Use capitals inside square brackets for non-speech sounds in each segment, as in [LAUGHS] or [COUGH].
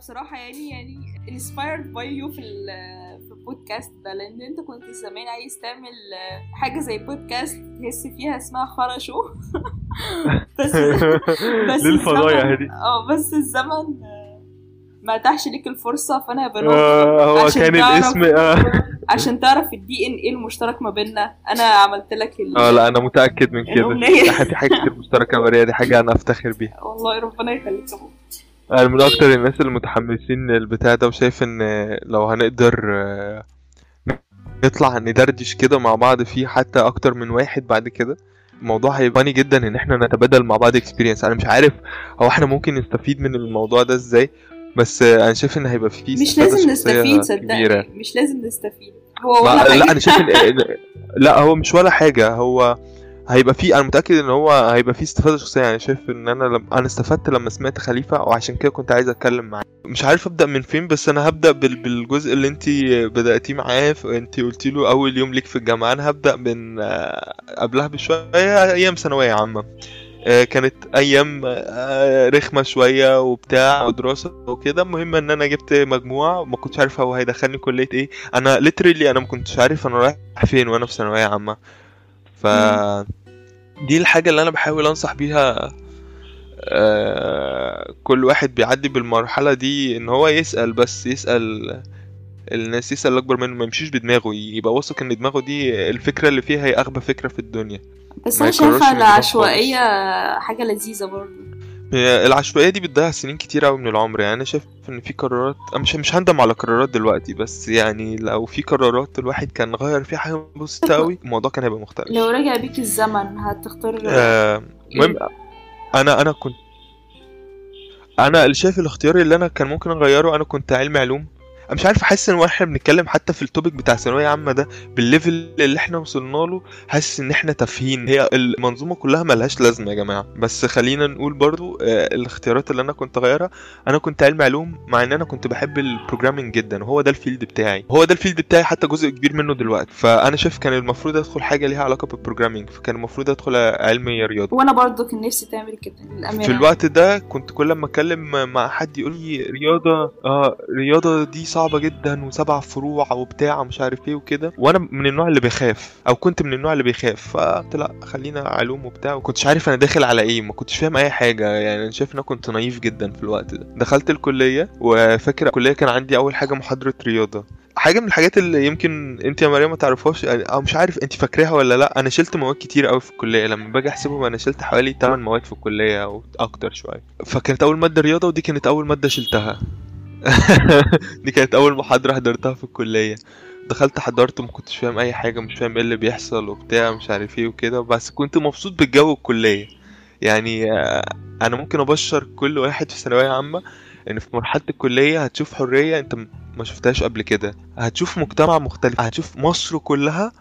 بصراحة يعني يعني inspired by you في في البودكاست ده لأن أنت كنت زمان عايز تعمل حاجة زي بودكاست تحس فيها اسمها خرشو. [LAUGHS] بس [LAUGHS] بس للفضايح الزمن- دي. آه بس الزمن آه، ما اتاحش ليك الفرصة فأنا بنوب آه، هو كان الاسم آه. [LAUGHS] عشان تعرف الدي ان إيه المشترك ما بيننا. أنا عملت لك ال... آه لا أنا متأكد من كده. في حاجات كتير مشتركة ماريا دي حاجة أنا أفتخر بيها. والله ربنا يخليك يا. أنا من أكتر الناس اللي متحمسين للبتاع ده وشايف إن لو هنقدر آه، نطلع ندردش كده مع بعض فيه حتى أكتر من واحد بعد كده الموضوع هيبقى funny جدا إن إحنا نتبادل مع بعض اكسبيرينس أنا مش عارف هو إحنا ممكن نستفيد من الموضوع ده إزاي بس آه، أنا شايف إن هيبقى فيه مش لازم نستفيد. صدقني مش لازم نستفيد هو ولا حاجة. لا أنا شايف إن [LAUGHS] لا هو مش ولا حاجة هو هيبقى فيه أنا متأكد إن هو هيبقى فيه استفادة شخصية. يعني شايف إن أنا لم... أنا استفدت لما سمعت خليفة وعشان كده كنت عايز أتكلم معاه. مش عارف أبدأ من فين بس أنا هبدأ بال... بالجزء اللي انت بدأتيه معاه. انت قلتي له أول يوم ليك في الجامعة. أنا هبدأ من آه، قبلها بشوية أيام ثانوية عامة. آه، كانت أيام آه، رخمة شوية وبتاع ودراسة وكده. المهم إن أنا جبت مجموع ما كنتش عارف هو هيدخلني كلية إيه. أنا ليترلي أنا ما كنتش عارف أنا رايح فين وأنا في ثانوية عامة. ف دي الحاجة اللي أنا بحاول أنصح بيها آه، كل واحد بيعدي بالمرحلة دي إن هو يسأل بس يسأل الناس يسأل الاكبر منه ما يمشيش بدماغه يبقى واثق إن دماغه دي الفكرة اللي فيها هي أغبى فكرة في الدنيا. بس شايفه النظام العشوائيه حاجة لذيذة برضه. العشوائية دي بتضيع سنين كتير قوي من العمر. يعني أنا شايف إن في قرارات مش مش هندم على قرارات دلوقتي بس يعني لو في قرارات الواحد كان غير فيها حاجة بسيطة قوي [LAUGHS] الموضوع كان هيبقى مختلف. لو رجع بيك الزمن هتختار آه، المهم أنا أنا كنت أنا اللي شايف الاختيار اللي أنا كان ممكن أغيره أنا كنت علمي علوم. مش عارف احس إن وإحنا بنتكلم حتى في ال topic بتاع ثانويه عامه ده بال level اللي إحنا وصلنا له حاسس إن إحنا تافهين. هي المنظومة كلها ملهاش لازمة يا جماعة. بس خلينا نقول برضو آه، الاختيارات اللي أنا كنت أغيرها أنا كنت علمي علوم مع إن أنا كنت بحب ال programming جدا وهو ده ال field بتاعي. هو ده ال field بتاعي حتى جزء كبير منه دلوقتي. فأنا شايف كان المفروض أدخل حاجة ليها علاقة بال programming فكان المفروض أدخل علمي رياضه وأنا برضه كان نفسي تعمل كده للأمانة. في الوقت ده كنت كل ما أتكلم مع حد يقول لي رياضة آه رياضة دي صعبة جدا وسبع فروع وبتاع ومش عارف إيه وكده. وأنا من النوع اللي بيخاف. أو كنت من النوع اللي بيخاف. فقلت لأ خلينا علوم وبتاع. وكنتش عارف أنا داخل على إيه. ما كنتش فاهم أي حاجة. يعني أنا شايف إن أنا كنت نايف جدا في الوقت ده. دخلت الكلية وفاكر الكلية كان عندي أول حاجة محاضرة رياضة. حاجة من الحاجات اللي يمكن أنت يا مريم ما تعرفهاش. يعني أو مش عارف أنت فاكراها ولا لأ. أنا شلت مواد كتير قوي في الكلية. لما باجي أحسبهم أنا شلت حوالي 8 مواد في الكلية أو أكتر شوية. فكانت أول مادة رياضة ودي كانت أول مادة شلتها. دي كانت أول محاضرة حضرتها في الكلية. دخلت حضرت وما كنتش فاهم أي حاجة مش فاهم إيه اللي بيحصل وبتاع مش عارف إيه وكده. بس كنت مبسوط بالجو الكلية. يعني آه، أنا ممكن أبشر كل واحد في ثانوية عامة إن في مرحلة الكلية هتشوف حرية أنت ما شفتهاش قبل كده. هتشوف مجتمع مختلف هتشوف مصر كلها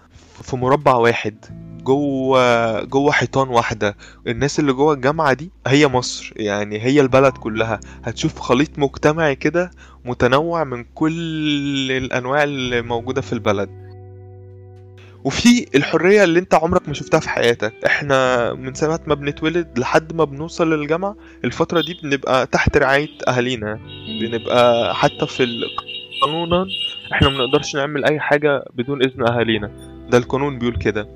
في مربع واحد. جوه جوه حيطان واحدة. الناس اللي جوه الجامعة دي هي مصر يعني هي البلد كلها. هتشوف خليط مجتمعي كده متنوع من كل الأنواع اللي موجودة في البلد. وفي الحرية اللي انت عمرك ما شفتها في حياتك. إحنا من ساعة ما بنتولد لحد ما بنوصل للجامعة الفترة دي بنبقى تحت رعاية أهالينا. بنبقى حتى في قانونا إحنا ما بنقدرش نعمل أي حاجة بدون إذن أهالينا. ده القانون بيقول كده.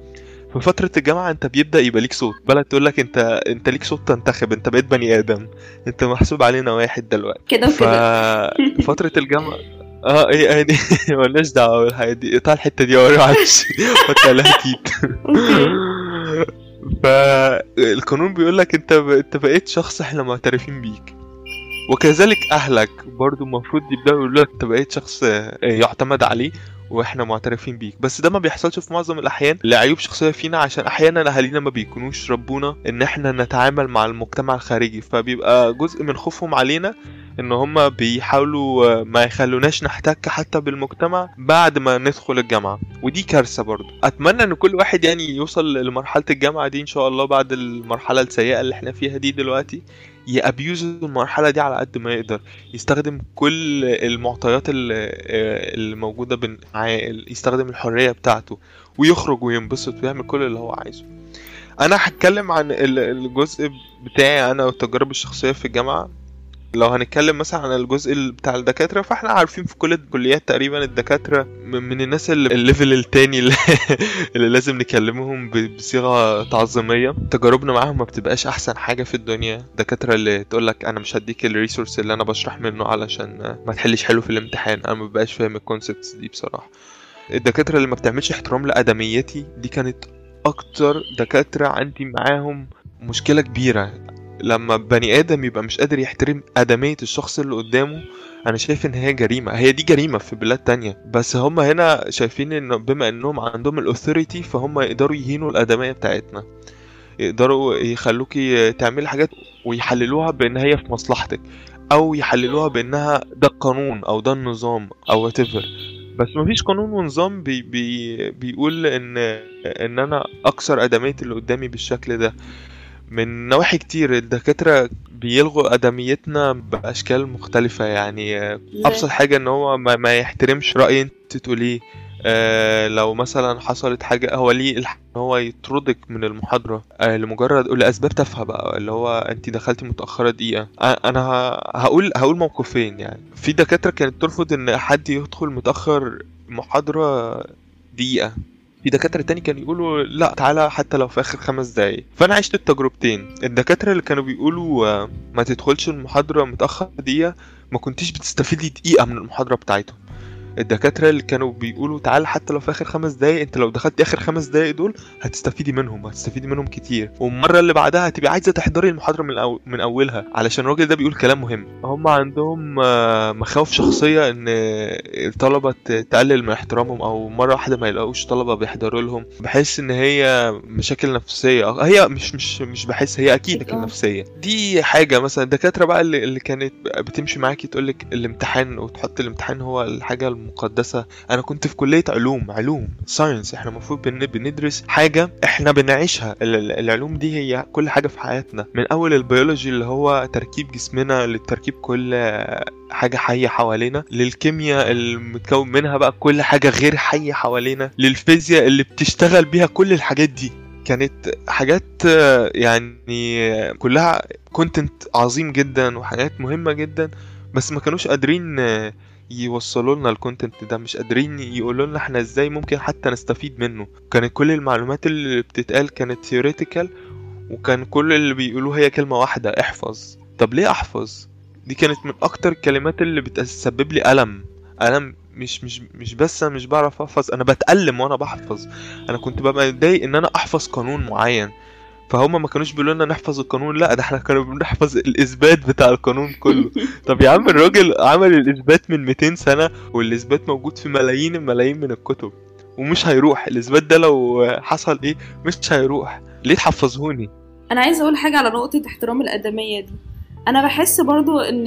في فترة الجامعة انت بيبدأ يبقى ليك صوت. بلد تقول لك انت انت ليك صوت تنتخب انت بقيت بني آدم. انت محسوب علينا واحد دلوقتي. كده وكده. ففترة [LAUGHS] الجامعة آه إيه يعني [LAUGHS] مالناش دعوة بالحاجات دي. اقطع الحتة دي ورا معلش [LAUGHS] عليها تيت فالقانون بيقول لك انت ب... انت بقيت شخص إحنا معترفين بيك. وكذلك أهلك برضو المفروض يبدأوا يقولوا لك انت بقيت شخص آه، يعتمد عليه. وإحنا معترفين بيك. بس ده ما بيحصلش في معظم الأحيان. لعيوب شخصية فينا عشان أحيانا أهالينا ما بيكونوش ربونا إن إحنا نتعامل مع المجتمع الخارجي. فبيبقى جزء من خوفهم علينا إن هم بيحاولوا ما يخلوناش نحتك حتى بالمجتمع بعد ما ندخل الجامعة. ودي كارثة برضو. أتمنى إن كل واحد يعني يوصل لمرحلة الجامعة دي إن شاء الله بعد المرحلة السيئة اللي إحنا فيها دي دلوقتي. يابيوز المرحلة دي على قد ما يقدر. يستخدم كل المعطيات اللي موجوده معاه يستخدم الحرية بتاعته. ويخرج وينبسط ويعمل كل اللي هو عايزه. أنا هتكلم عن ال- الجزء بتاعي أنا والتجارب الشخصية في الجامعة. لو هنتكلم مثلا عن الجزء ال- بتاع الدكاترة فإحنا عارفين في كل الكليات تقريبا الدكاترة م- من الناس اللي ال level التاني اللي, [LAUGHS] اللي لازم نكلمهم ب- بصيغة تعظيمية. تجاربنا معاهم ما بتبقاش أحسن حاجة في الدنيا. الدكاترة اللي تقولك أنا مش هديك ال resource اللي أنا بشرح منه علشان ما تحلش حلو في الامتحان. أنا ما ببقاش فاهم ال concepts دي بصراحة. الدكاترة اللي ما بتعملش احترام لأدميتي دي كانت أكتر دكاترة عندي معاهم مشكلة كبيرة. لما بني آدم يبقى مش قادر يحترم آدمية الشخص اللي قدامه أنا شايف إن هي جريمة. هي دي جريمة في بلاد تانية. بس هم هنا شايفين إن بما إنهم عندهم الاثوريتي فهم يقدروا يهينوا الآدمية بتاعتنا. يقدروا يخلوكي تعملي حاجات ويحللوها بإن هي في مصلحتك أو يحللوها بإنها ده القانون أو ده النظام أو whatever. بس مفيش قانون ونظام بي بي بيقول إن إن أنا أكسر آدمية اللي قدامي بالشكل ده. من نواحي كتير. الدكاترة بيلغوا أدميتنا بأشكال مختلفة. يعني آه، أبسط حاجة إن هو ما, ما يحترمش رأي أنت تقوليه. آه لو مثلا حصلت حاجة هو ليه الحق إن هو يطردك من المحاضرة. آه لمجرد لأسباب تافهة بقى اللي هو أنت دخلتي متأخرة دقيقة. آه أنا هقول هقول موقفين يعني. في دكاترة كانت ترفض إن حد يدخل متأخر محاضرة دقيقة. في دكاترة تاني كانوا يقولوا لا تعالى حتى لو في آخر خمس دقايق. فأنا عشت التجربتين. الدكاترة اللي كانوا بيقولوا آه، ما تدخلش المحاضرة متأخر دقيقة ما كنتيش بتستفيدي دقيقة من المحاضرة بتاعتهم. الدكاترة اللي كانوا بيقولوا تعال حتى لو في آخر خمس دقايق أنت لو دخلت آخر خمس دقايق دول هتستفيدي منهم هتستفيدي منهم كتير. والمرة اللي بعدها هتبقي عايزة تحضري المحاضرة من, أو... من أولها. علشان الراجل ده بيقول كلام مهم. هم عندهم آه، مخاوف شخصية إن الطلبة ت- تقلل من احترامهم أو مرة واحدة ما يلاقوش طلبة بيحضروا لهم. بحس إن هي مشاكل نفسية. هي مش مش مش بحس هي أكيد مشاكل آه. نفسية. دي حاجة مثلا الدكاترة بقى اللي, اللي كانت بتمشي معاكي تقولك الامتحان وتحط الامتحان هو الحاجة المقدسة. أنا كنت في كلية علوم علوم science إحنا المفروض بن- بندرس حاجة إحنا بنعيشها. ال- ال- العلوم دي هي كل حاجة في حياتنا. من أول البيولوجي اللي هو تركيب جسمنا لتركيب كل حاجة حية حوالينا للكيمياء المتكون منها بقى كل حاجة غير حية حوالينا للفيزياء اللي بتشتغل بيها كل الحاجات دي. كانت حاجات يعني كلها content عظيم جدا وحاجات مهمة جدا بس ما كانوش قادرين يوصلوا لنا ال content ده مش قادرين يقولوا لنا إحنا إزاي ممكن حتى نستفيد منه. كانت كل المعلومات اللي بتتقال كانت theoretical وكان كل اللي بيقولوه هي كلمة واحدة احفظ. طب ليه احفظ؟ دي كانت من أكتر الكلمات اللي بتسبب لي ألم. ألم مش مش مش بس أنا مش بعرف أحفظ أنا بتألم وأنا بحفظ. أنا كنت ببقى متضايق إن أنا أحفظ قانون معين. فهم ما كانوش بيقولوا لنا نحفظ القانون. لا ده إحنا كانوا بنحفظ الإثبات بتاع القانون كله. [LAUGHS] طب يا عم الراجل عمل الإثبات من 200 سنة والإثبات موجود في ملايين الملايين من الكتب ومش هيروح. الإثبات ده لو حصل إيه؟ مش هيروح. ليه تحفظهوني؟ أنا عايزة أقول حاجة على نقطة احترام الأدمية دي. أنا بحس برضو إن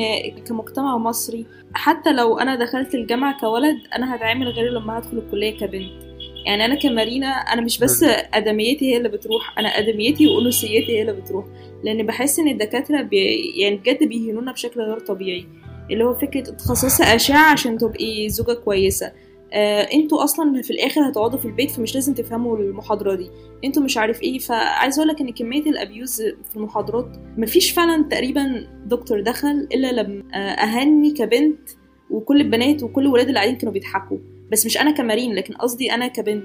كمجتمع مصري حتى لو أنا دخلت الجامعة كولد أنا هتعامل غير لما هدخل الكلية كبنت. يعني أنا كمارينا أنا مش بس أدميتي هي اللي بتروح أنا أدميتي وأنوثيتي هي اللي بتروح. لأن بحس إن الدكاترة بي يعني بجد بيهينونا بشكل غير طبيعي. اللي هو فكرة تخصصي أشعة عشان تبقي زوجة كويسة. آه أنتوا أصلا في الآخر هتقعدوا في البيت فمش لازم تفهموا المحاضرة دي. أنتوا مش عارف إيه. فعايزه أقول لك إن كمية ال abuse في المحاضرات مفيش فعلا تقريبا دكتور دخل إلا لما آه، أهاني كبنت وكل البنات وكل الولاد اللي قاعدين كانوا بيضحكوا. بس مش أنا كمارينا لكن قصدي أنا كبنت.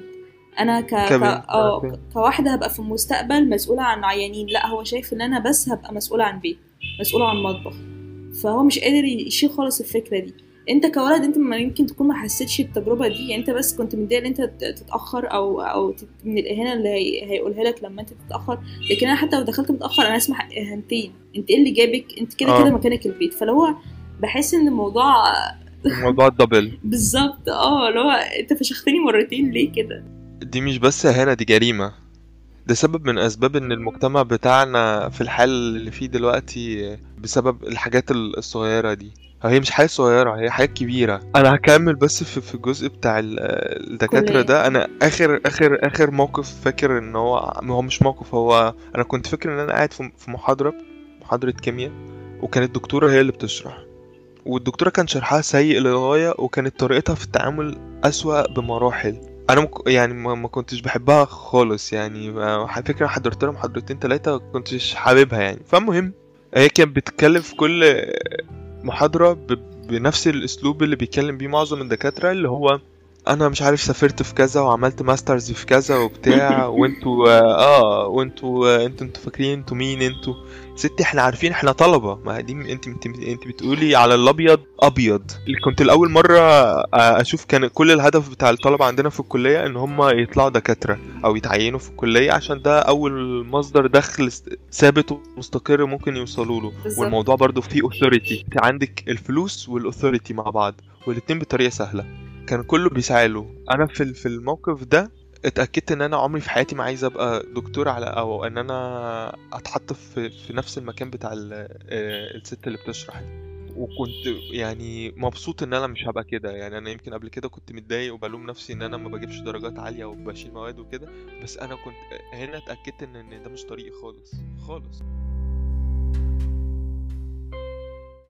أنا ك... ك... كبنت، أوكي. ك- كواحدة هبقى في المستقبل مسؤولة عن عيانين. لا هو شايف إن أنا بس هبقى مسؤولة عن بيت مسؤولة عن مطبخ. فهو مش قادر يشيل خالص الفكرة دي. أنت كولد أنت ما يمكن تكون ما حسيتش التجربه دي. يعني أنت بس كنت متضايق إن أنت تت- تتأخر أو أو من الإهانة اللي هي... هيقولها لك لما أنت تتأخر. لكن أنا حتى لو دخلت متأخر أنا اسمع إهانتين. أنت إيه اللي جابك؟ أنت كده آه. كده مكانك البيت. فلو بحس إن الموضوع الموضوع الدبل. بالظبط. آه اللي هو انت فشختني مرتين ليه كده؟ دي مش بس اهانة دي جريمة. ده سبب من أسباب إن المجتمع بتاعنا في الحال اللي فيه دلوقتي بسبب الحاجات الصغيرة دي. هي مش حاجات صغيرة هي حاجات كبيرة. أنا هكمل بس في, في الجزء بتاع ال- الدكاترة. ده. أنا آخر آخر آخر موقف فاكر إن هو هو مش موقف هو أنا كنت فاكر إن أنا قاعد في في محاضرة محاضرة كيمياء وكانت الدكتورة هي اللي بتشرح. والدكتورة كان شرحها سيء للغاية وكانت طريقتها في التعامل أسوأ بمراحل. أنا مك... يعني ما كنتش بحبها خالص يعني على فكره حضرت لها محاضرتين ما كنتش حاببها يعني. فالمهم هي كانت بتتكلم في كل محاضرة ب... بنفس الأسلوب اللي بيتكلم بيه معظم الدكاترة اللي هو أنا مش عارف سافرت في كذا وعملت ماسترز في كذا وبتاع [LAUGHS] وانتوا آه وانتوا آه، أنتوا أنتوا فاكرين أنتوا مين أنتوا؟ ستي إحنا عارفين إحنا طلبة. ما دي انت انت انت بتقولي على الأبيض أبيض. اللي كنت الأول مرة آه، أشوف كان كل الهدف بتاع الطلبة عندنا في الكلية إن هم يطلعوا دكاترة أو يتعينوا في الكلية عشان ده أول مصدر دخل ثابت ومستقر ممكن يوصلوا له. والموضوع برضو فيه authority. انت عندك الفلوس والاثوريتي مع بعض والاتنين بطريقة سهلة. كان كله بيسعى له أنا في في الموقف ده اتأكدت إن أنا عمري في حياتي ما عايز أبقى دكتور على أو إن أنا أتحط في في نفس المكان بتاع آه، الست اللي بتشرح. وكنت يعني مبسوط إن أنا مش هبقى كده. يعني أنا يمكن قبل كده كنت متضايق وبلوم نفسي إن أنا ما بجيبش درجات عالية وبشيل مواد وكده. بس أنا كنت هنا اتأكدت إن ده مش طريقي خالص. خالص.